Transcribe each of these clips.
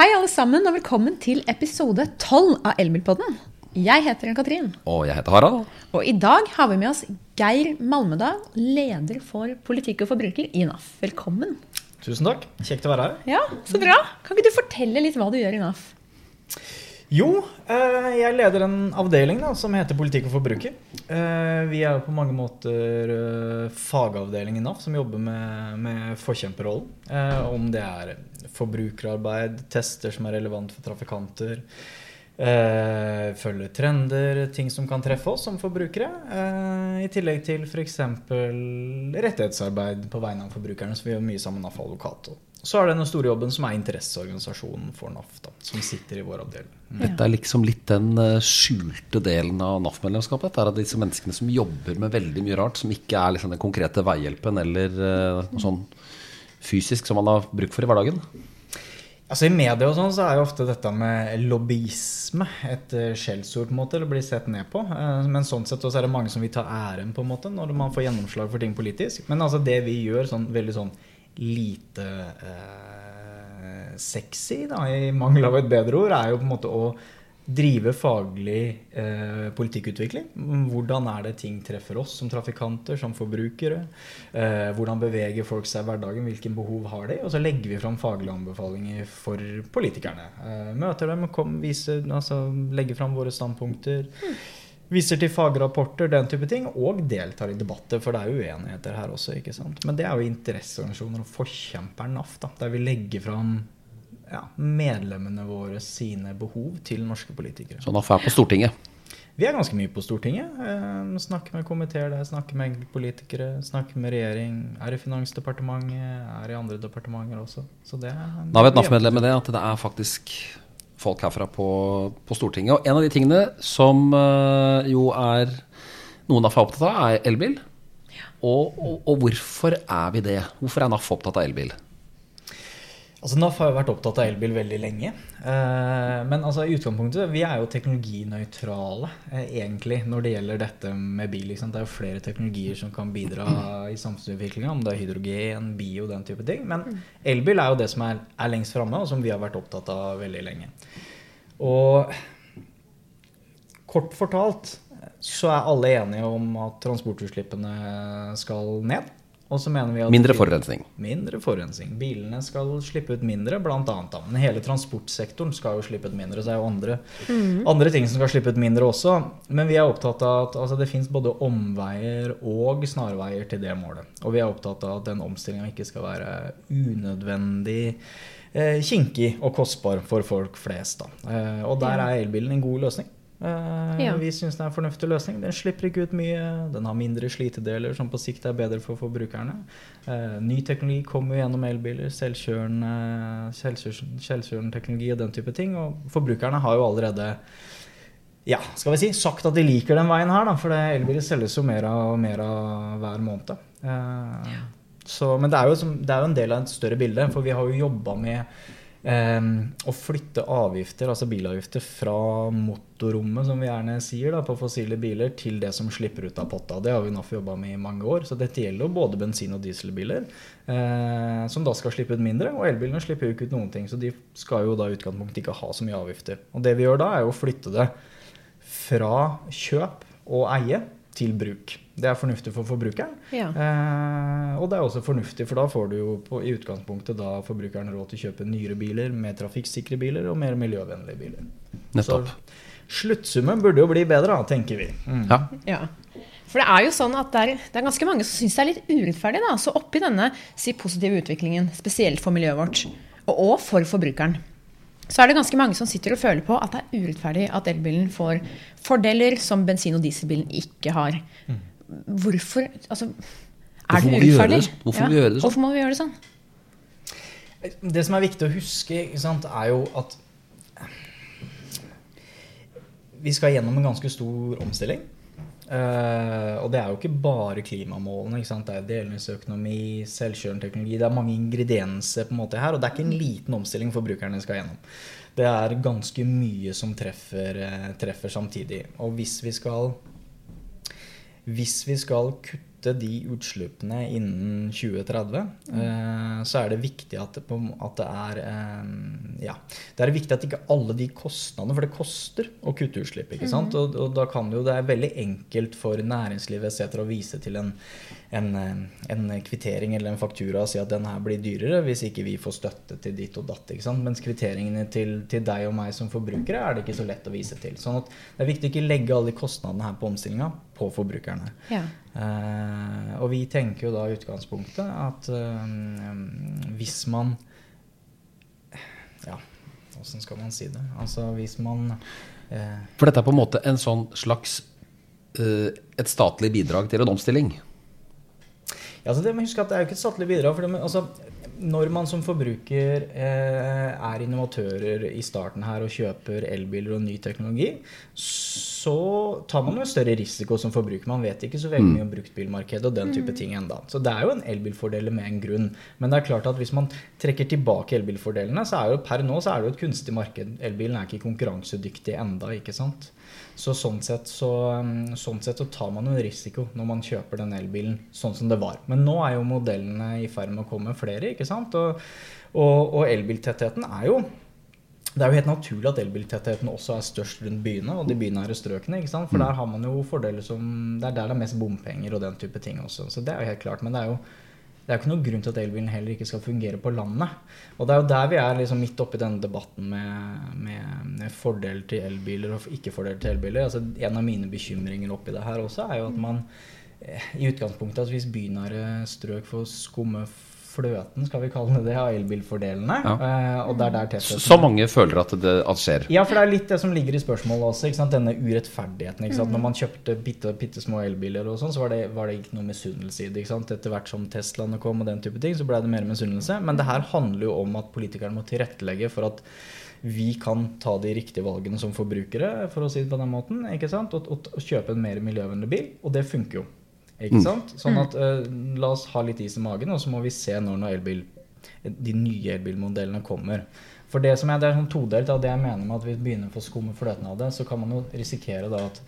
Hei, alle sammen, og velkommen til episode 12 av Elbilpodden. Jeg heter Katrin, Og jeg heter Harald. og i dag har vi med oss Geir Malmedal, leder for politikk og forbruker i NAF. Velkommen. Tusen takk. Kjekt å være her. Ja, så bra. Kan ikke du fortelle litt hva du gjør i NAF? Jo, eh, jeg leder en avdeling da, som heter Politikk og forbruker. Eh, Vi er på mange måter fagavdelingen fagavdeling i NAF som jobber med, med forkjemperrollen. Eh, Om det er forbrukerarbeid, tester som er relevant for trafikanter, eh, følge trender, ting som kan treffe oss som forbrukere. eh, I tillegg til f.eks. rettighetsarbeid på vegne av forbrukerne, som vi gjør mye sammen med NAF Advokat. Så er det den store jobben som er interesseorganisasjonen for NAF, da, som sitter i vår avdeling. Dette er liksom litt den eh, skjulte delen av NAF-medlemskapet. Det er disse menneskene som jobber med veldig mye rart, som ikke er liksom den konkrete veihjelpen eller eh, noe sånn fysisk som man har bruk for i hverdagen. Altså I media og sånn så er jo ofte dette med lobbyisme et eh, skjellsord på en måte, eller blir sett ned på. Men sånn sett også er det mange som vil ta æren på en måte når man får gjennomslag for ting politisk. Men altså det vi gjør sånn veldig sånn lite eh, sexy, da, i mangel av et bedre ord, er jo på en måte å drive faglig eh, politikkutvikling. Hvordan er det ting treffer oss som trafikanter, som forbrukere? Eh, hvordan beveger folk seg i hverdagen? Hvilke behov har de? Og så legger vi fram faglige anbefalinger for politikerne. Eh, møter dem, kom, viser, altså, legger fram våre standpunkter. Viser til fagrapporter, den type ting, og deltar i debatter. For det er uenigheter her også. ikke sant? Men det er jo interesseorganisasjoner og forkjemperen NAF, da, der vi legger fram ja, medlemmene våre sine behov til norske politikere. Så NAF er på Stortinget. Vi er ganske mye på Stortinget. Eh, snakker med komiteer der, snakker med enkeltpolitikere, snakker med regjering. Er i Finansdepartementet, er i andre departementer også. Så det er Da vet NAF-medlemmet det at det er faktisk folk herfra på, på Stortinget. Og en av de tingene som eh, jo er noen NAF er opptatt av, er elbil. Og, og, og hvorfor er vi det? Hvorfor er NAF opptatt av elbil? Altså NAF har jo vært opptatt av elbil veldig lenge. Eh, men altså i utgangspunktet, vi er jo teknologinøytrale eh, egentlig når det gjelder dette med bil. Det er jo flere teknologier som kan bidra i samfunnsutviklinga, om det er hydrogen, bio, den type ting. Men elbil er jo det som er, er lengst framme, og som vi har vært opptatt av veldig lenge. Og kort fortalt så er alle enige om at transportutslippene skal ned. Og så mener vi at Mindre forurensning. Mindre forurensning. Bilene skal slippe ut mindre, annet. Men hele transportsektoren skal jo slippe ut mindre. Så det er jo andre, andre ting som skal slippe ut mindre også. Men vi er opptatt av at altså, det fins både omveier og snarveier til det målet. Og vi er opptatt av at den omstillinga ikke skal være unødvendig eh, kinkig og kostbar for folk flest. Da. Eh, og der er elbilen en god løsning. Eh, Ja. Vi syns det er en fornuftig løsning. Den slipper ikke ut mye. Den har mindre slitedeler, som på sikt er bedre for forbrukerne. Eh, ny teknologi kommer gjennom elbiler. Selvkjørende, selvkjørende, selvkjørende teknologi og den type ting. Og forbrukerne har jo allerede ja, skal vi si, sagt at de liker den veien her, da, for elbiler selges jo mer av, mer av hver måned. Eh, så, men det er, jo det er jo en del av et større bilde, for vi har jo jobba med å flytte avgifter, altså bilavgifter, fra motorrommet, som vi gjerne sier, da, på fossile biler, til det som slipper ut av potta. Det har vi NAF jobba med i mange år. Så dette gjelder jo både bensin- og dieselbiler, eh, som da skal slippe ut mindre. Og elbilene slipper jo ikke ut noen ting, så de skal jo da i utgangspunktet ikke ha så mye avgifter. Og det vi gjør da, er jo å flytte det fra kjøp og eie til bruk. Det er fornuftig for forbrukeren. Ja. Eh, og det er også fornuftig, for da får du jo på, i utgangspunktet da forbrukeren råd til å kjøpe nyere biler, mer trafikksikre biler og mer miljøvennlige biler. Nettopp. Så sluttsummen burde jo bli bedre, da, tenker vi. Mm. Ja. Ja. For det er jo sånn at det er, det er ganske mange som syns det er litt urettferdig. da, Så oppi denne si, positive utviklingen, spesielt for miljøet vårt, og, og for forbrukeren, så er det ganske mange som sitter og føler på at det er urettferdig at elbilen får fordeler som bensin- og dieselbilen ikke har. Hvorfor altså, Er Hvorfor det urettferdig? det- hvorfor gjøre det sånn? Hvorfor må vi gjøre det sånn? Det som er viktig å huske, ikke sant, er jo at vi skal gjennom en ganske stor omstilling. Eh, og det er jo ikke bare klimamålene. Ikke? Det er delingsøkonomi, selvkjørende teknologi. Det er mange ingredienser på en måte her, og det er ikke en liten omstilling forbrukerne skal gjennom. Det er ganske mye som treffer, eh, treffer samtidig. Og hvis vi skal hvis vi skal kutte kutte de utslippene innen 2030, mm. så er det viktig at det, at det er eh, Ja. Det er viktig at ikke alle de kostnadene For det koster å kutte utslipp, ikke sant? Og, og da kan jo Det er veldig enkelt for næringslivet etc. å vise til en, en, eh, en kvittering eller en faktura og si at den her blir dyrere hvis ikke vi får støtte til ditt og datt. ikke sant? Mens kvitteringene til, til deg og meg som forbrukere er det ikke så lett å vise til. Sånn at det er viktig å ikke legge alle de kostnadene her på omstillinga på forbrukerne. Ja. Eh, og vi tenker jo da i utgangspunktet at eh, hvis man Ja, åssen skal man si det? Altså hvis man eh, For dette er på en måte en sånn slags eh, et statlig bidrag til en omstilling. Ja, altså det må huske at det er jo ikke et statlig bidrag. For det, altså, når man som forbruker eh, er innovatører i starten her og kjøper elbiler og ny teknologi, så tar man jo større risiko som forbruker. Man vet ikke så veldig mye om bruktbilmarkedet og den type ting enda. Så det er jo en elbilfordel med en grunn. Men det er klart at hvis man trekker tilbake elbilfordelene, så er jo per nå så er det jo et kunstig marked. Elbilen er ikke konkurransedyktig enda, ikke sant. Så sånn sett så, um, sånn sett så tar man en risiko når man kjøper den elbilen sånn som det var. Men nå er jo modellene i ferd med å komme flere, ikke sant. Og, og, og elbiltettheten er jo det er jo helt naturlig at elbiltettheten også er størst rundt byene og de bynære strøkene. ikke sant? For der har man jo fordeler som Det er der det er mest bompenger og den type ting også. Så det er jo helt klart. Men det er jo det er jo ikke noen grunn til at elbilen heller ikke skal fungere på landet. Og det er jo der vi er liksom midt oppi denne debatten med, med, fordeler fordel til elbiler og ikke fordel til elbiler. Altså En av mine bekymringer oppi det her også er jo at man eh, i utgangspunktet at hvis bynære strøk får skumme fløten, skal vi kalle det av elbilfordelene. Ja. eh, og det er der Så, så mange føler at det at skjer. ja, for det er litt det som ligger i spørsmålet også. Denne urettferdigheten. Sant? Når man kjøpte bitte, bitte små elbiler, og sånn, så var det, var det ikke noe misunnelse i det. Etter hvert som Teslaene kom, og den type ting, så ble det mer misunnelse. Men det her handler jo om at politikerne må tilrettelegge for at vi kan ta de riktige valgene som forbrukere, for å si det på den måten. ikke sant? Og, og, og kjøpe en mer miljøvennlig bil. Og det funker jo. Ikke sant? Sånn at uh, La oss ha litt is i magen, og så må vi se når, når elbil, de nye elbilmodellene kommer. For Det som er, det er sånn todelt av det jeg mener med at vi begynner å få skumme fløten av det, så kan man jo risikere da at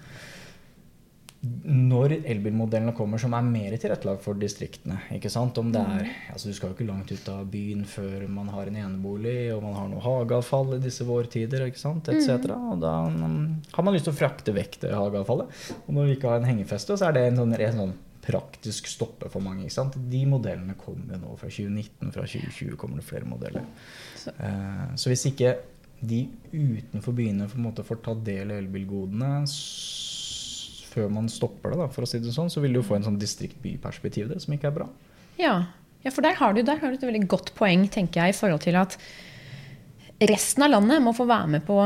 når elbilmodellene kommer som er mer tilrettelagt for distriktene ikke sant? Om det er, altså Du skal jo ikke langt ut av byen før man har en enebolig, og man har noe hageavfall i disse vårtider, ikke sant, etc. Og da mm, har man lyst til å frakte vekk det hageavfallet. Og når vi ikke har en hengefeste, så er det en sånn, en sånn praktisk stoppe for mange. ikke sant? De modellene kommer jo nå fra 2019, fra 2020 kommer det flere modeller. Så, så hvis ikke de utenfor byene på en måte får ta del i elbilgodene s- før man stopper det, da, for å si det sånn, så vil du få en sånn distrikt-by-perspektiv der som ikke er bra. Ja. ja, for der har, du, der har du et veldig godt poeng, tenker jeg, i forhold til at resten av landet må få være med på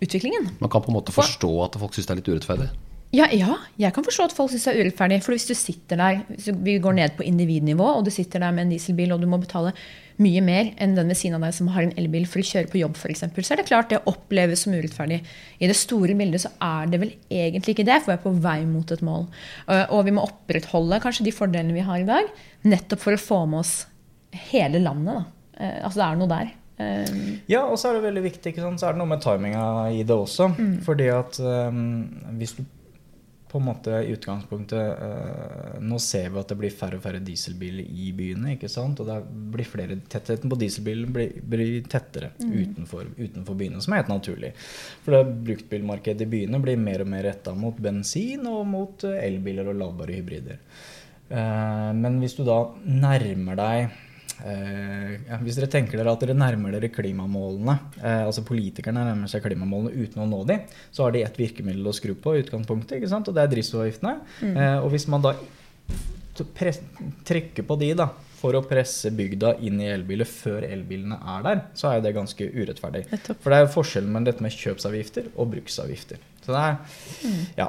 utviklingen. Man kan på en måte forstå at folk syns det er litt urettferdig. Ja, ja, jeg kan forstå at folk syns det er urettferdig. For hvis du sitter der, vi går ned på individnivå, og du sitter der med en dieselbil, og du må betale mye mer enn den ved siden av deg som har en elbil for å kjøre på jobb, f.eks., så er det klart det oppleves som urettferdig. I det store bildet så er det vel egentlig ikke det, for vi er på vei mot et mål. Og og vi må opprettholde kanskje de fordelene vi har i dag, nettopp for å få med oss hele landet. Da. Eh, Altså det er noe der. Eh, Ja, og så er det veldig viktig, så er det noe med timinga i det også. Fordi at um, hvis du på en måte i utgangspunktet eh, Nå ser vi at det blir færre og færre dieselbiler i byene. ikke sant? Og det blir flere, tettheten på dieselbilen blir, blir tettere utenfor, utenfor byene, som er helt naturlig. For det bruktbilmarkedet i byene blir mer og mer retta mot bensin og mot eh, elbiler og ladbare hybrider. Eh, men hvis du da nærmer deg hvis dere tenker dere at dere nærmer dere klimamålene, eh, altså politikerne nærmer seg klimamålene uten å nå dem, så har de ett virkemiddel å skru på i utgangspunktet, og det er drivstoffavgiftene. Eh, og hvis man da trekker på de da, for å presse bygda inn i elbiler før elbilene er der, så er jo det ganske urettferdig. For det er jo forskjellen mellom dette med kjøpsavgifter og bruksavgifter. Så det er, ja,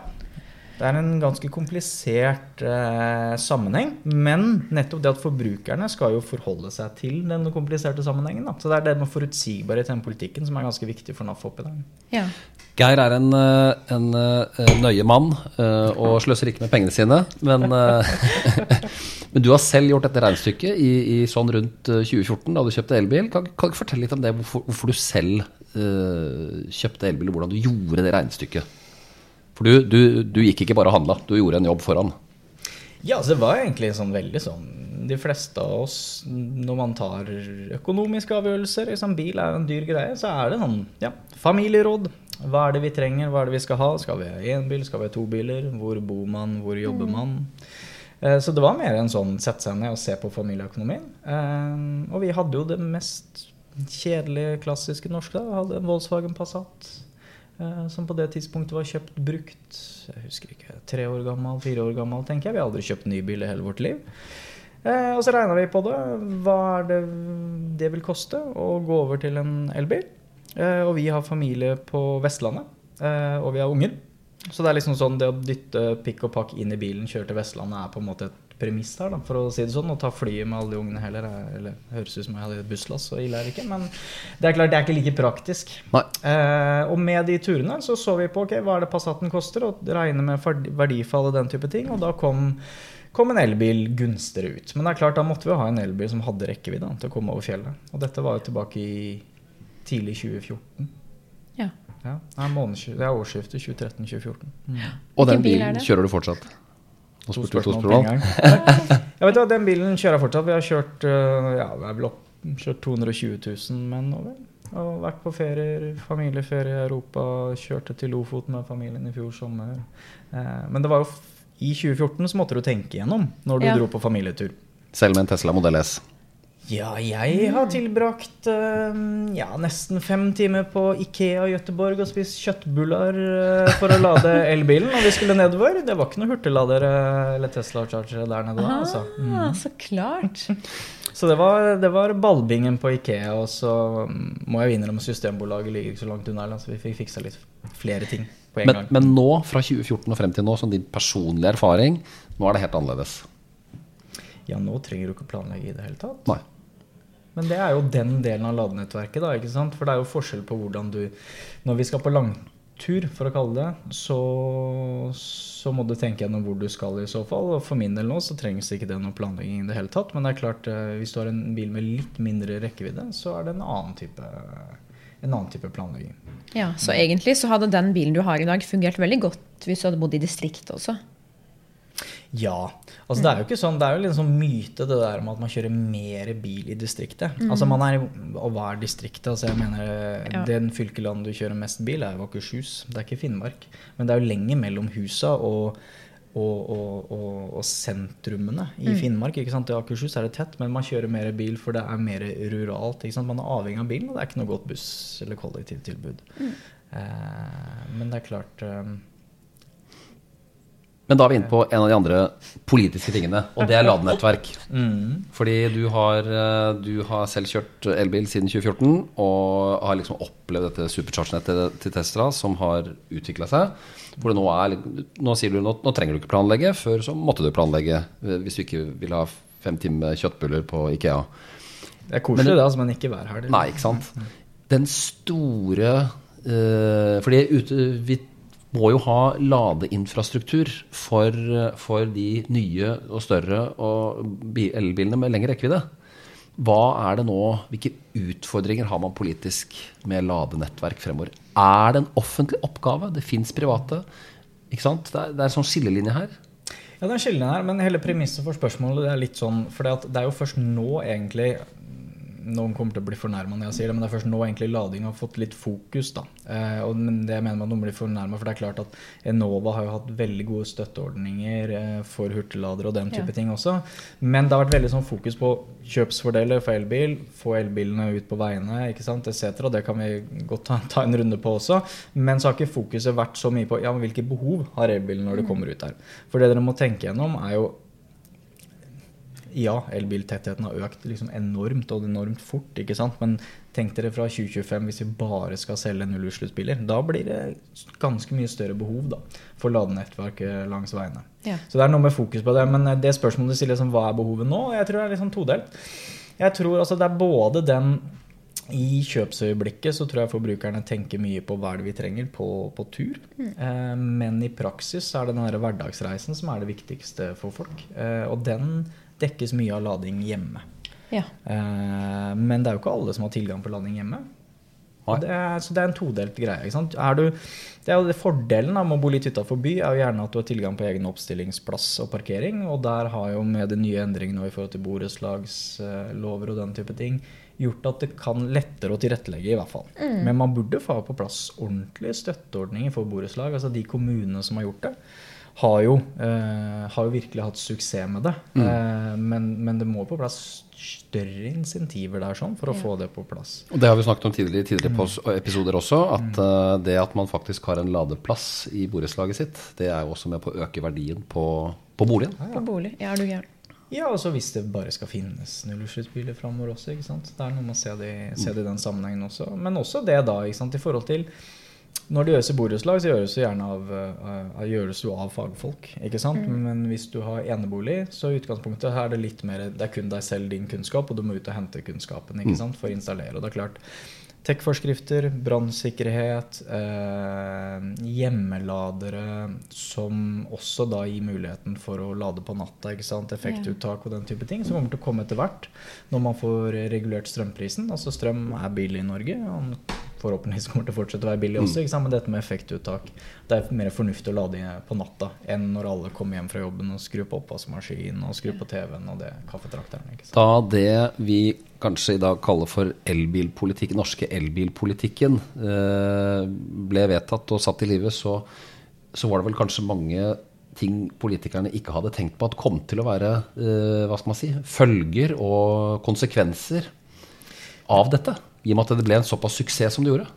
det er en ganske komplisert eh, sammenheng, men nettopp det at forbrukerne skal jo forholde seg til den kompliserte sammenhengen. Da. Så det er det med forutsigbarhet i den politikken som er ganske viktig for NAF oppi der. ja. Geir er en, eh, en eh, nøye mann eh, og sløser ikke med pengene sine. Men, men du har selv gjort dette regnestykket i, i sånn rundt eh, 2014, da du kjøpte elbil. Kan, kan du fortelle litt om det, hvorfor, hvorfor du selv uh, kjøpte elbil, og hvordan du gjorde det regnestykket? For du, du, du gikk ikke bare og handla, du gjorde en jobb foran. Ja, altså det var egentlig sånn veldig sånn De fleste av oss, når man tar økonomiske avgjørelser liksom Bil er jo en dyr greie, så er det sånn ja, familieråd. Hva er det vi trenger, hva er det vi skal ha? Skal vi ha én bil, skal vi ha to biler? Hvor bor man, hvor jobber man? Eh, Så det var mer en sånn sette seg ned og se på familieøkonomien. Eh, Og vi hadde jo det mest kjedelige, klassiske norske. da. Hadde en Volkswagen Passat som på det tidspunktet var kjøpt brukt. Jeg husker ikke, tre år gammel, fire år gammel, tenker jeg. Vi har aldri kjøpt ny bil i hele vårt liv. Eh, og så regna vi på det. Hva er det det vil koste å gå over til en elbil? Eh, og vi har familie på Vestlandet, eh, og vi har unger. Så det er liksom sånn det å dytte pikk og pakk inn i bilen, kjøre til Vestlandet, er på en måte et premiss her, da, for å si det sånn. Å ta flyet med alle de ungene heller, er- eller høres ut som jeg hadde et busslass, så ille er det ikke. Men det er klart, det er ikke like praktisk. Nei. Eh, og med de turene så så vi på ok, hva er det Passaten koster, og regne med verdifall og den type ting. Og da kom, kom en elbil gunstigere ut. Men det er klart, da måtte vi ha en elbil som hadde rekkevidde til å komme over fjellet. Og dette var jo tilbake i tidlig 2014. Ja. Ja, det er, er årsskiftet 2013-2014. Mm. Og den bilen kjører du fortsatt? Nå spurte du to spørsmål. Ja, vet du Den bilen kjører jeg fortsatt. Vi har kjørt øh, ja, opp, kjørt 220 000 menn over. Og vært på ferier, familieferie i Europa. Kjørte til Lofoten med familien i fjor sommer. Eh, men det var jo f i 2014 så måtte du tenke igjennom når du Ja. dro på familietur. Selv med en Tesla Modell S. Ja, jeg har tilbrakt øh, ja, nesten fem timer på Ikea i Gøteborg og spist kjøttbullar øh, for å lade elbilen når vi skulle nedover. Det var ikke noe hurtigladere eller Tesla Charger der nede da, altså. Mm. Ah, så klart. Så det var, det var ballbingen på Ikea, og så mm, må jeg innrømme Systembolaget ligger ikke så langt unna, så vi fikk fiksa litt flere ting på en Men, gang. men nå, fra 2014 og frem til nå, som din personlige erfaring, nå er det helt annerledes. Ja, nå trenger du ikke planlegge i det hele tatt. Nei. Men det er jo den delen av ladenettverket, da, ikke sant? For det er jo forskjell på hvordan du Når vi skal på langtur, for å kalle det, så, så må du tenke gjennom hvor du skal i så fall. Og for min del nå så trengs ikke det noe planlegging i det hele tatt. Men det er klart, eh, hvis du har en bil med litt mindre rekkevidde, så er det en annen type, en annen type planlegging. Ja, Så egentlig så hadde den bilen du har i dag, fungert veldig godt hvis du hadde bodd i distriktet også. Ja. altså Det er jo ikke sånn, det er jo sånn myte det der om at man kjører mer bil i distriktet. Altså man er, Og hva er distriktet? altså jeg mener Ja. Den fylkelandet du kjører mest bil, er jo Akershus. Det er ikke Finnmark. Men det er jo lenger mellom husa og, og, og, og, sentrumene i Finnmark. ikke sant? I Akershus er det tett, men man kjører mer bil for det er mer ruralt. ikke sant? Man er avhengig av bilen, og det er ikke noe godt buss- eller kollektivtilbud. Eh, men det er klart eh, Men da er vi inne på en av de andre politiske tingene, og det er ladenettverk. mm. Fordi du har, eh, du har selv kjørt elbil siden 2014 og har liksom opplevd dette supercharge-nettet til Tesla som har utvikla seg. Hvor det nå er Nå sier du nå, nå trenger du ikke planlegge, før så måtte du planlegge eh, hvis du ikke vil ha fem timer kjøttbuller på Ikea. Det er koselig, det, altså, men ikke hver helg. Nei, ikke sant. Den store Uh, Fordi ute, vi må jo ha ladeinfrastruktur for, for de nye og større elbilene med lengre rekkevidde. Hva er det nå, Hvilke utfordringer har man politisk med ladenettverk fremover? Er det en offentlig oppgave? Det fins private. Ikke sant? Det er, det er en sånn skillelinje her. Ja, det er en skillelinje her, men hele premisset for spørsmålet er litt sånn For det er jo først nå egentlig Noen kommer til å bli fornærma når jeg sier det, men det er først nå egentlig lading har fått litt fokus. da. Eh, og, men det jeg mener med at noen blir fornærma, for det er klart at Enova har jo hatt veldig gode støtteordninger eh, for hurtigladere og den type Ja. ting også. Men det har vært veldig sånn fokus på kjøpsfordeler for elbil, få elbilene ut på veiene ikke sant, etc. Det kan vi godt ta, ta en runde på også. Men så har ikke fokuset vært så mye på ja, men hvilke behov har elbilen når det kommer ut her. For det dere må tenke gjennom, er jo ja, elbiltettheten har økt liksom enormt og enormt fort. ikke sant? Men tenk dere fra 2025 hvis vi bare skal selge nullutslippsbiler. Da blir det ganske mye større behov da, for ladenettverk eh, langs veiene. Ja. Så det er noe med fokus på det. Men eh, det spørsmålet du stiller, liksom, hva er behovet nå? Jeg tror det er sånn todelt. Jeg tror altså det er både den i kjøpsøyeblikket så tror jeg forbrukerne tenker mye på hva det vi trenger på, på tur. Eh, men i praksis så er det den hverdagsreisen som er det viktigste for folk. Eh, og den dekkes mye av lading hjemme. Ja. Eh, men det er jo ikke alle som har tilgang på lading hjemme. Det er, så det er en todelt greie. ikke sant? Er du, det er jo det Fordelen med å bo litt utafor by er jo gjerne at du har tilgang på egen oppstillingsplass og parkering. Og der har jo med de nye endringene i forhold til borettslagslover og den type ting gjort at det kan lettere å tilrettelegge, i hvert fall. Men man burde få på plass ordentlige støtteordninger for borettslag. Altså de kommunene som har gjort det, har jo, eh, har jo virkelig hatt suksess med det. Eh, men, men det må på plass større insentiver der sånn for å få det på plass. Og det har vi snakket om tidligere, tidligere pos- episoder også, at eh, det at man faktisk har en ladeplass i borettslaget sitt, det er jo også med på å øke verdien på, på boligen. På bolig. Ja, er du gæren. Ja, og så hvis det bare skal finnes nullutslippsbiler framover også. ikke sant? Det er noe med å se det, se det i den sammenhengen også. Men også det da, ikke sant, i forhold til når det gjøres i borettslag, så gjøres det gjerne av, uh, gjøres jo av fagfolk. ikke sant? Men hvis du har enebolig, så i utgangspunktet her er det litt mer Det er kun deg selv, din kunnskap, og du må ut og hente kunnskapen ikke sant, for å installere. Og det er klart, Tech-forskrifter, brannsikkerhet, eh, hjemmeladere som også da gir muligheten for å lade på natta. ikke sant? Effektuttak og den type ting. Som kommer til å komme etter hvert når man får regulert strømprisen. Altså Strøm er billig i Norge. og Forhåpentligvis kommer til å fortsette å være billig også. sant? Men dette med effektuttak Det er mer fornuftig å lade på natta enn når alle kommer hjem fra jobben og skrur på oppvaskmaskinen og skrur på TV-en og det kaffetrakteren. Da det vi kanskje i dag kaller for elbilpolitikk, norske elbilpolitikken, eh, ble vedtatt og satt i livet, så, så var det vel kanskje mange ting politikerne ikke hadde tenkt på at kom til å være eh, hva skal man si, følger og konsekvenser av dette. I og med at det ble en såpass suksess som det gjorde.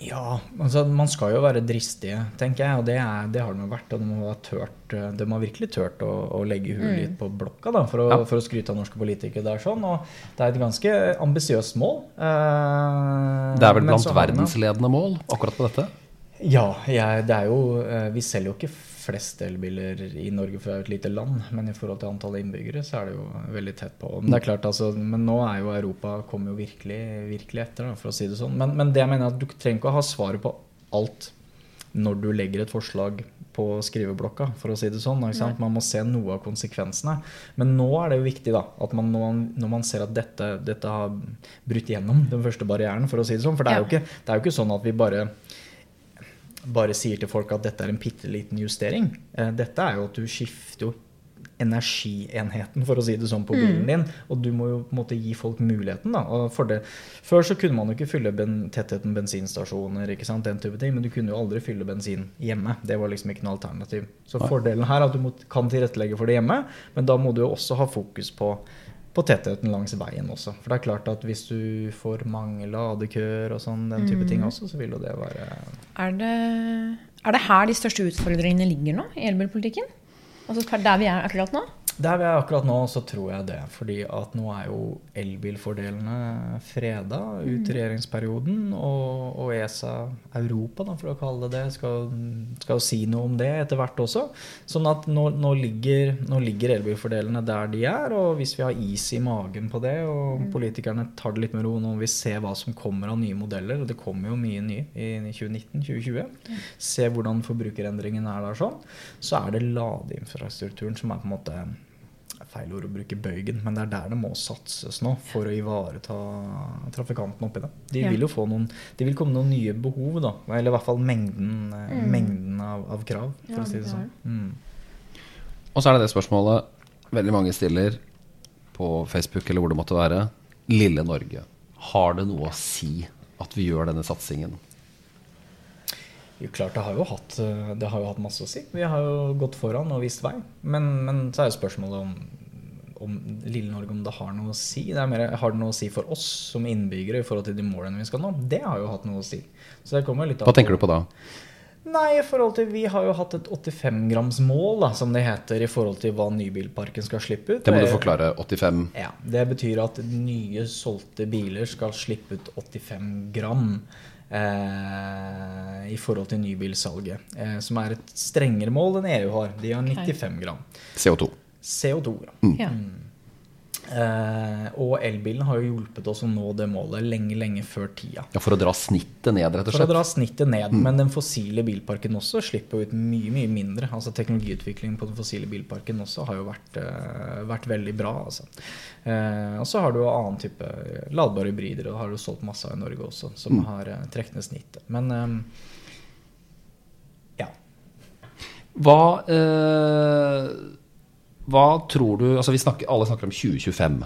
Ja, altså man skal jo være dristige, tenker jeg. Og det, er, det har de jo vært. Og de har, tørt, de har virkelig turt å, å legge huet litt på blokka da, for, å, Ja. for å skryte av norske politikere der. sånn, Og det er et ganske ambisiøst mål. eh, Det er vel blant verdensledende mål akkurat på dette. Ja, jeg, det er jo eh, Vi selger jo ikke flest elbiler i Norge, for det er jo et lite land. Men i forhold til antallet innbyggere, så er det jo veldig tett på. Men det er klart, altså, men nå er jo Europa kommer jo virkelig, virkelig etter, da, for å si det sånn. Men, men det jeg mener er at du trenger ikke å ha svaret på alt når du legger et forslag på skriveblokka, for å si det sånn. Man må se noe av konsekvensene. Men nå er det jo viktig da, at man, når, man, når man ser at dette, dette har brutt gjennom den første barrieren, for å si det sånn. For det er, jo, ikke, det er jo ikke sånn at vi bare bare sier til folk at dette er en bitte liten justering. Eh, Dette er jo at du skifter jo energienheten, for å si det sånn, på bilen din. Og du må jo på en måte gi folk muligheten. da. Før så kunne man jo ikke fylle ben, tettheten bensinstasjoner, ikke sant, den type ting, men du kunne jo aldri fylle bensin hjemme. Det var liksom ikke noe alternativ. Så fordelen her er at du må, kan tilrettelegge for det hjemme, men da må du jo også ha fokus på på tettheten langs veien også. For det er klart at hvis du får mange ladekøer og sånn, den type ting også, så vil jo det være Er det, er det her de største utfordringene ligger nå i elbilpolitikken? Altså der vi er akkurat nå? Der vi er akkurat nå, så tror jeg det. Fordi at nå er jo elbilfordelene freda ut i regjeringsperioden. Og, og ESA Europa, da, for å kalle det det, skal, skal si noe om det etter hvert også. Sånn at nå, nå, ligger, nå ligger elbilfordelene der de er. Og hvis vi har is i magen på det, og politikerne tar det litt med ro nå vi ser hva som kommer av nye modeller, og det kommer jo mye nye i 2019-2020, se hvordan forbrukerendringen er der sånn, så er det ladeinfrastrukturen som er på en måte feil ord å bruke bøygen, men det er der det må satses nå for å ivareta trafikantene oppi det. De vil jo få noen Det vil komme noen nye behov, da. Eller i hvert fall mengden, mm. mengden av, av krav, for Ja, å si det det sånn. Mm. Og så er det det spørsmålet veldig mange stiller på Facebook eller hvor det måtte være. Lille Norge. Har det noe å si at vi gjør denne satsingen? Jo, klart, det har, jo hatt, eh, det har jo hatt masse å si. Vi har jo gått foran og vist vei. Men, men så er jo spørsmålet om, om lille Norge om det har noe å si. Det er mer, har det noe å si for oss som innbyggere i forhold til de målene vi skal nå? Det har jo hatt noe å si. Så det kommer litt av Hva tenker du på da? Nei, i forhold til Vi har jo hatt et 85-gramsmål, da, som det heter, i forhold til hva nybilparken skal slippe ut. Det må du forklare. 85 Ja, Det betyr at nye solgte biler skal slippe ut 85 gram eh, i forhold til nybilsalget. Eh, som er et strengere mål enn EU har. De har 95 gram. CO2. CO2. Ja. Ja. Eh, og elbilen har jo hjulpet oss å nå det målet lenge, lenge før tida. Ja, For å dra snittet ned, rett og slett? For å dra snittet ned, men den fossile bilparken også slipper ut mye mye mindre. Altså Teknologiutviklingen på den fossile bilparken også har jo vært, uh, vært veldig bra. Altså. Uh, og så har du jo annen type ladbare hybrider, og det har du solgt masse av i Norge også, som har eh, trukket ned snittet. Men ja. Hva, eh, hva tror du Altså, vi snakker, alle snakker om 2025.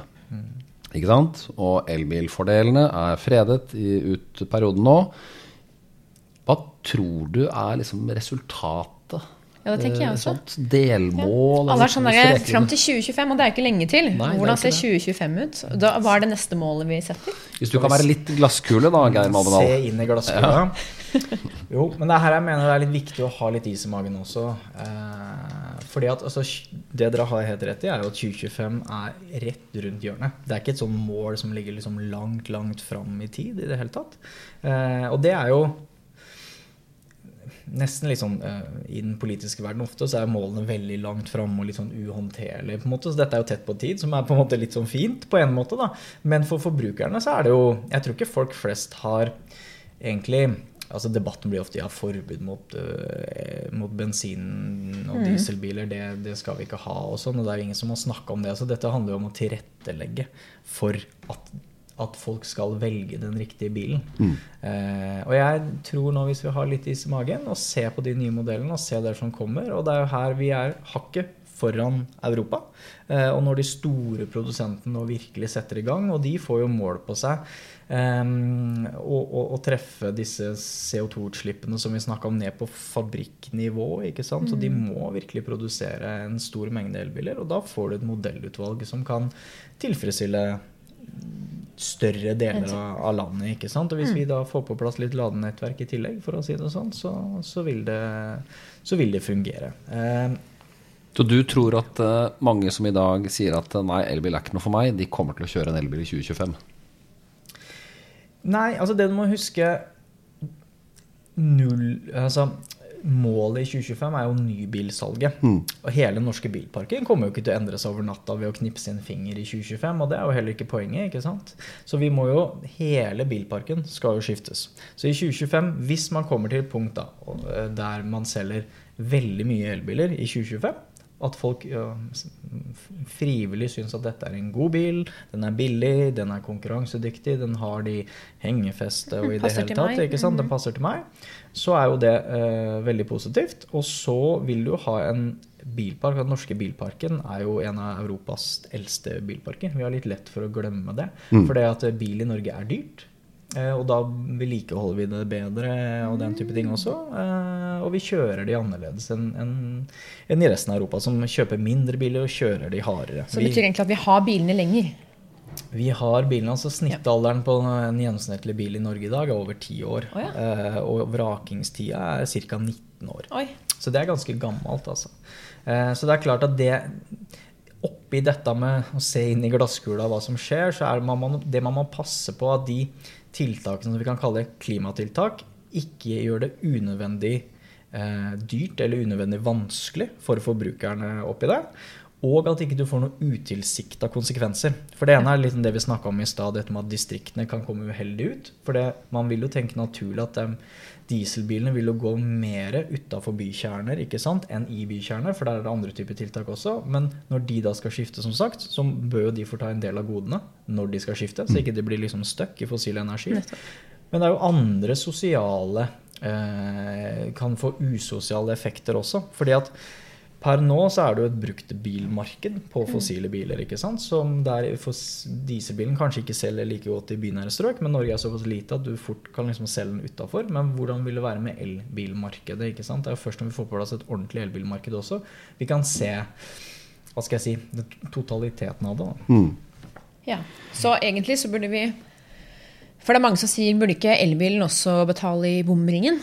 Ikke sant? Og elbilfordelene er fredet i, ut perioden nå. Hva tror du er liksom resultatet? Ja, det tenker jeg Eh, også. Sånt delmål? Alle er sånn eller der, Fram til 2025, og det er jo ikke lenge til. Nei, Hvordan ser 2025 ut? Da, hva er det neste målet vi setter? Hvis du kan være litt glasskule, da, Geir Malmenal. Se inn i glasskula. Jo, men det er her jeg mener det er litt viktig å ha litt is i magen også. Eh, fordi at altså, Det dere har helt rett i, er jo at 2025 er rett rundt hjørnet. Det er ikke et sånn mål som ligger liksom langt, langt fram i tid i det hele tatt. Eh, og det er jo nesten litt sånn eh, I den politiske verden ofte så er målene veldig langt framme og litt sånn uhåndterlige. på en måte, Så dette er jo tett på tid, som er på en måte litt sånn fint på en måte. da. Men for forbrukerne så er det jo Jeg tror ikke folk flest har egentlig altså Debatten blir ofte ja, forbud mot, uh, mot bensin- og dieselbiler. Det, det skal vi ikke ha og sånn. Og det er jo ingen som må snakke om det. Så dette handler jo om å tilrettelegge for at, at folk skal velge den riktige bilen. Eh, og jeg tror nå, hvis vi har litt is i magen, og ser på de nye modellene og ser det som kommer Og det er jo her vi er hakket foran Europa. Eh, og når de store produsentene nå virkelig setter i gang, og de får jo mål på seg um, og, og, og, treffe disse CO2-utslippene som vi snakka om, ned på fabrikknivå. ikke sant? Så de må virkelig produsere en stor mengde elbiler. Og da får du et modellutvalg som kan tilfredsstille større deler av, av landet. ikke sant? Og Hvis vi da får på plass litt ladenettverk i tillegg, for å si det sånn, så, så, vil, det, så vil det fungere. Um, Så du tror at eh, mange som i dag sier at eh, nei, elbil er ikke noe for meg, de kommer til å kjøre en elbil i 2025? Nei, altså det du må huske Null Altså Målet i 2025 er jo nybilsalget. Og hele den norske bilparken kommer jo ikke til å endre seg over natta ved å knipse en finger i 2025, og det er jo heller ikke poenget. ikke sant? Så vi må jo Hele bilparken skal jo skiftes. Så i 2025, hvis man kommer til et punkt da, eh, der man selger veldig mye elbiler i 2025 at folk ja, frivillig syns at dette er en god bil, den er billig, den er konkurransedyktig, den har de hengefeste og i det hele tatt. ikke sant? Den passer til meg. Så er jo det eh, veldig positivt. Og så vil du ha en bilpark. Den norske bilparken er jo en av Europas eldste bilparker. Vi har litt lett for å glemme det. For det at bil i Norge er dyrt. Eh, Og da vedlikeholder vi det bedre og den type ting også. Eh, Og vi kjører de annerledes enn en, en i resten av Europa, som kjøper mindre biler og kjører de hardere. Så det betyr egentlig at vi har bilene lenger. vi har bilen, altså Snittalderen på en gjennomsnittlig bil i Norge i dag er over 10 år. Oh, ja. Eh, Og vrakingstida er ca. 19 år. Oi. Så det er ganske gammelt, altså. Så det er klart at det Oppi dette med å se inn i glasskula hva som skjer, så er det man, det man må passe på at de tiltakene som vi kan kalle klimatiltak, ikke gjør det unødvendig eh, dyrt eller unødvendig vanskelig for forbrukerne oppi det. Og at ikke du får noen utilsikta konsekvenser. For det ene er litt det vi snakka om i stad, dette med at distriktene kan komme uheldig ut. For det, man vil jo tenke naturlig at dem, dieselbilene vil jo gå mer utafor bykjerner ikke sant, enn i bykjerner, for der er det andre typer tiltak også. Men når de da skal skifte, som sagt, så bør jo de få ta en del av godene når de skal skifte, så ikke de blir liksom stuck i fossil energi. Men det er jo andre sosiale eh, Kan få usosiale effekter også. fordi at per nå så er det jo et bruktbilmarked på fossile biler. ikke sant? Som der dieselbilen kanskje ikke selger like godt i bynære strøk, men Norge er såpass lite at du fort kan liksom selge den utafor. Men hvordan vil det være med elbilmarkedet? ikke sant? Det er jo først når vi får på plass et ordentlig elbilmarked også, vi kan se hva skal jeg si, totaliteten av det. da. Ja. Så egentlig så burde vi For det er mange som sier burde ikke elbilen også betale i bomringen?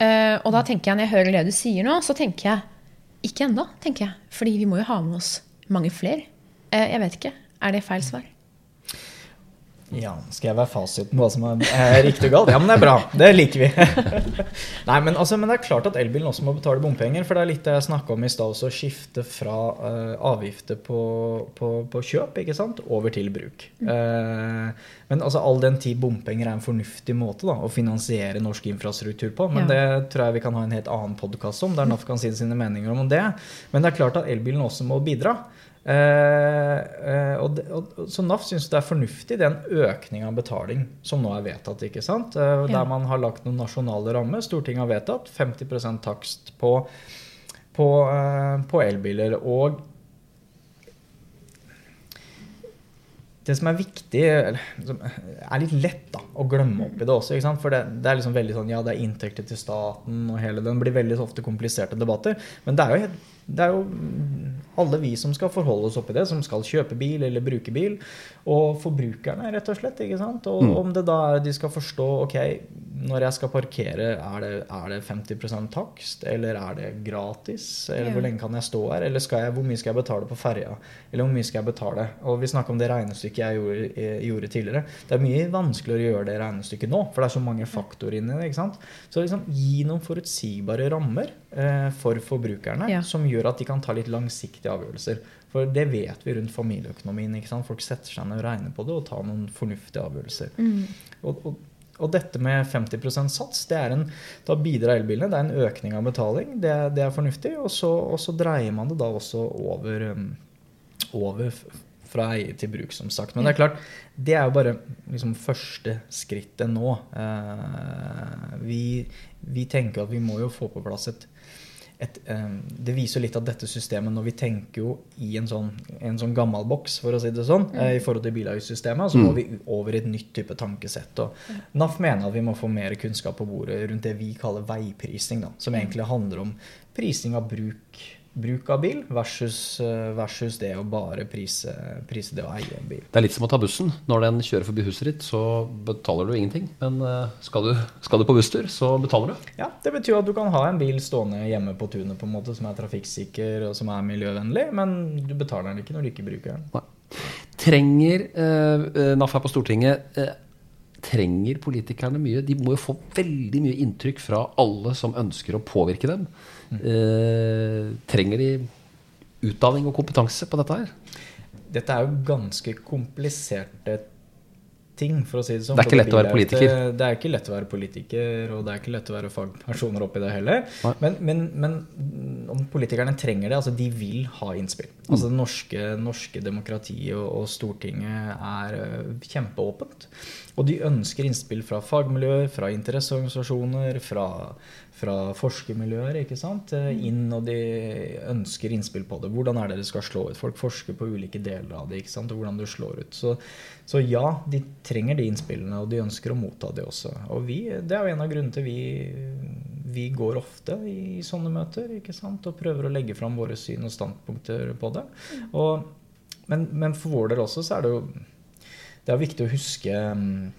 Uh, og da tenker jeg, når jeg hører det du sier nå, så tenker jeg ikke ennå, tenker jeg. Fordi vi må jo ha med oss mange flere. Eh, jeg vet ikke. Er det feil svar? Ja, skal jeg være fasiten på hva som er, riktig og galt? Ja, men det er bra. Det liker vi. Nei, men, altså, men det er klart at elbilen også må betale bompenger. For det er litt det jeg snakka om i stad også, å skifte fra uh, avgifter på, på, på, kjøp ikke sant, over til bruk. Uh, men altså, all den tid bompenger er en fornuftig måte da, å finansiere norsk infrastruktur på. Men ja. det tror jeg vi kan ha en helt annen podkast om, der NAF kan si sine meninger om det. Men det er klart at elbilen også må bidra. Eh, og og, og, så NAF syns det er fornuftig den økning av betaling som nå er vedtatt. ikke sant? Eh, der man har lagt noen nasjonale rammer. Stortinget har vedtatt 50% takst på, på, eh, på elbiler. Og det som er viktig, som er litt lett da, å glemme opp i det også. For det, det, er liksom veldig sånn, ja, det er inntekter til staten og hele den blir veldig ofte kompliserte debatter. Men det er jo det er jo alle vi som skal forholde oss oppi det, som skal kjøpe bil eller bruke bil. Og forbrukerne, rett og slett. ikke sant? Og mm. om det da er de skal forstå ok, når jeg skal parkere, er det, er det 50% takst? Eller er det gratis? Eller ja. hvor lenge kan jeg stå her? Eller jeg, hvor mye skal jeg betale på ferja? Eller hvor mye skal jeg betale? Og vi snakka om det regnestykket jeg gjorde, jeg gjorde, tidligere. Det er mye vanskeligere å gjøre det regnestykket nå, for det er så mange faktorer inni det. ikke sant? Så liksom gi noen forutsigbare rammer eh, for forbrukerne ja. som gjør at de kan ta litt langsiktige avgjørelser. For det vet vi rundt familieøkonomien. ikke sant? Folk setter seg ned og regner på det og tar noen fornuftige avgjørelser. Mm. Og, og, og, dette med 50% sats, det er en, da bidrar elbilene. Det er en økning av betaling. Det, det er fornuftig. Og så, og så, dreier man det da også over, um, over fra eie til bruk, som sagt. Men det er klart, det er jo bare liksom, første skrittet nå. Eh, vi, vi tenker at vi må jo få på plass et et, um, det viser litt av dette systemet når vi tenker jo i en sånn, en sånn gammel boks, for å si det sånn, mm. i forhold til bilavgiftssystemet. Så må mm. vi over i et nytt type tankesett. Og mm. NAF mener at vi må få mer kunnskap på bordet rundt det vi kaller veiprising, da, som egentlig handler om prising av bruk bruk av bil versus, eh, versus det å bare prise, prise, det å eie en bil. Det er litt som å ta bussen. Når den kjører forbi huset ditt, så betaler du ingenting. Men eh, skal du, skal du på busstur, så betaler du. Ja, Det betyr at du kan ha en bil stående hjemme på tunet på en måte som er trafikksikker og som er miljøvennlig, men du betaler den ikke når du ikke bruker den. Nei. Trenger eh, eh NAF her på Stortinget eh, trenger politikerne mye? De må jo få veldig mye inntrykk fra alle som ønsker å påvirke dem. Eh, trenger de utdanning og kompetanse på dette her? Dette er jo ganske kompliserte ting, for å si det sånn. Det er ikke lett å være politiker? Det er ikke lett å være politiker, og det er ikke lett å være fagpersoner oppi det heller. Men, men, men, om politikerne trenger det, altså de vil ha innspill. Altså Det norske, norske demokratiet og, og, Stortinget er uh, kjempeåpent. Og de ønsker innspill fra fagmiljøer, fra interesseorganisasjoner, fra fra forskermiljøer ikke sant, eh, mm. inn, og de ønsker innspill på det. Hvordan er det det skal slå ut? Folk forsker på ulike deler av det, ikke sant, og hvordan det slår ut. Så, så ja, de trenger de innspillene, og de ønsker å motta det også. Og vi, det er jo en av grunnene til vi, vi går ofte i sånne møter ikke sant, og prøver å legge fram våre syn og standpunkter på det. Og, men, men, for vår del også så er det jo det er viktig å huske um,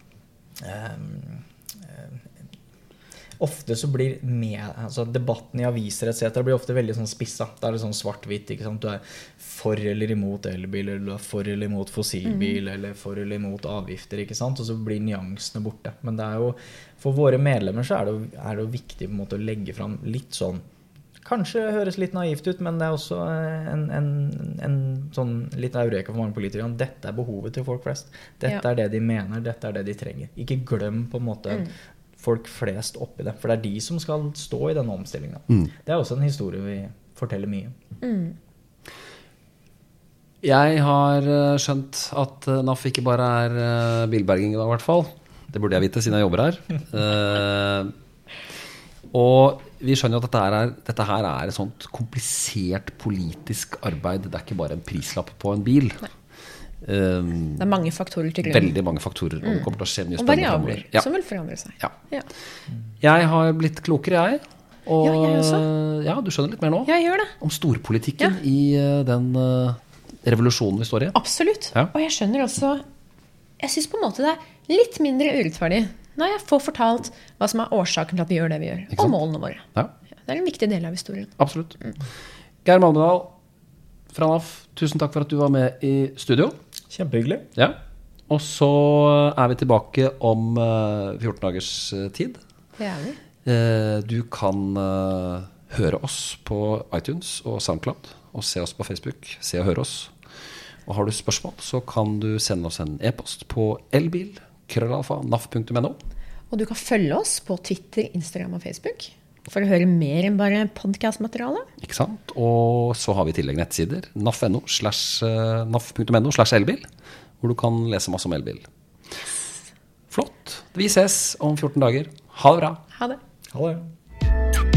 ofte så blir med, altså debatten i aviser etc. blir ofte veldig sånn spissa. Da er det sånn svart-hvitt. Du er for eller imot elbil, eller du er for eller imot fossilbil, mm. eller for eller imot avgifter. ikke sant? Og så blir nyansene borte. Men det er jo, for våre medlemmer så er det, jo, er det jo viktig på en måte å legge fram litt sånn Kanskje høres litt naivt ut, men det er også en, en, en sånn litt eureka for mange politikere. Dette er behovet til folk flest. Dette ja. er det de mener, dette er det de trenger. Ikke glem på en måte mm folk flest oppi det. For det er de som skal stå i denne omstillinga. Mm. Det er også en historie vi forteller mye. Mm. Jeg har eh, skjønt at eh, NAF ikke bare er eh, bilberging i dag, i hvert fall. Det burde jeg vite, siden jeg jobber her. uh, og vi skjønner jo at dette, er, dette her er et sånt komplisert politisk arbeid. Det er ikke bare en prislapp på en bil. Um, det er mange faktorer til grunn. Veldig mange faktorer. Og det mm. kommer til å skje mye spennende. Og variabler ja. som vil forandre seg. Ja. Ja. Jeg har blitt klokere, jeg. Og ja, jeg også. ja, du skjønner litt mer nå jeg gjør det. om storpolitikken i uh, den uh, revolusjonen vi står i. Absolutt. Og jeg skjønner også Jeg syns på en måte det er litt mindre urettferdig når jeg får fortalt hva som er årsaken til at vi gjør det vi gjør, og målene våre. Det er en viktig del av historien. Absolutt. Mm. Geir Malmedal fra NAF, tusen takk for at du var med i studio. Kjempehyggelig. Ja. Og så er vi tilbake om eh, 14 dagers eh, tid. Det er vi. Eh, Du kan eh, høre oss på iTunes og SoundCloud, og se oss på Facebook. Se og høre oss. Og har du spørsmål, så kan du sende oss en e-post på elbil. Krøllalfa, naf.no. Og du kan følge oss på Twitter, Instagram og Facebook for å høre mer enn bare podkastmateriale. Ikke sant? Og så har vi i tillegg nettsider. naf.no slash eh, naf.no slash elbil, hvor du kan lese masse om elbil. Flott. Vi ses om 14 dager. Ha det bra. Ha det. Ha det.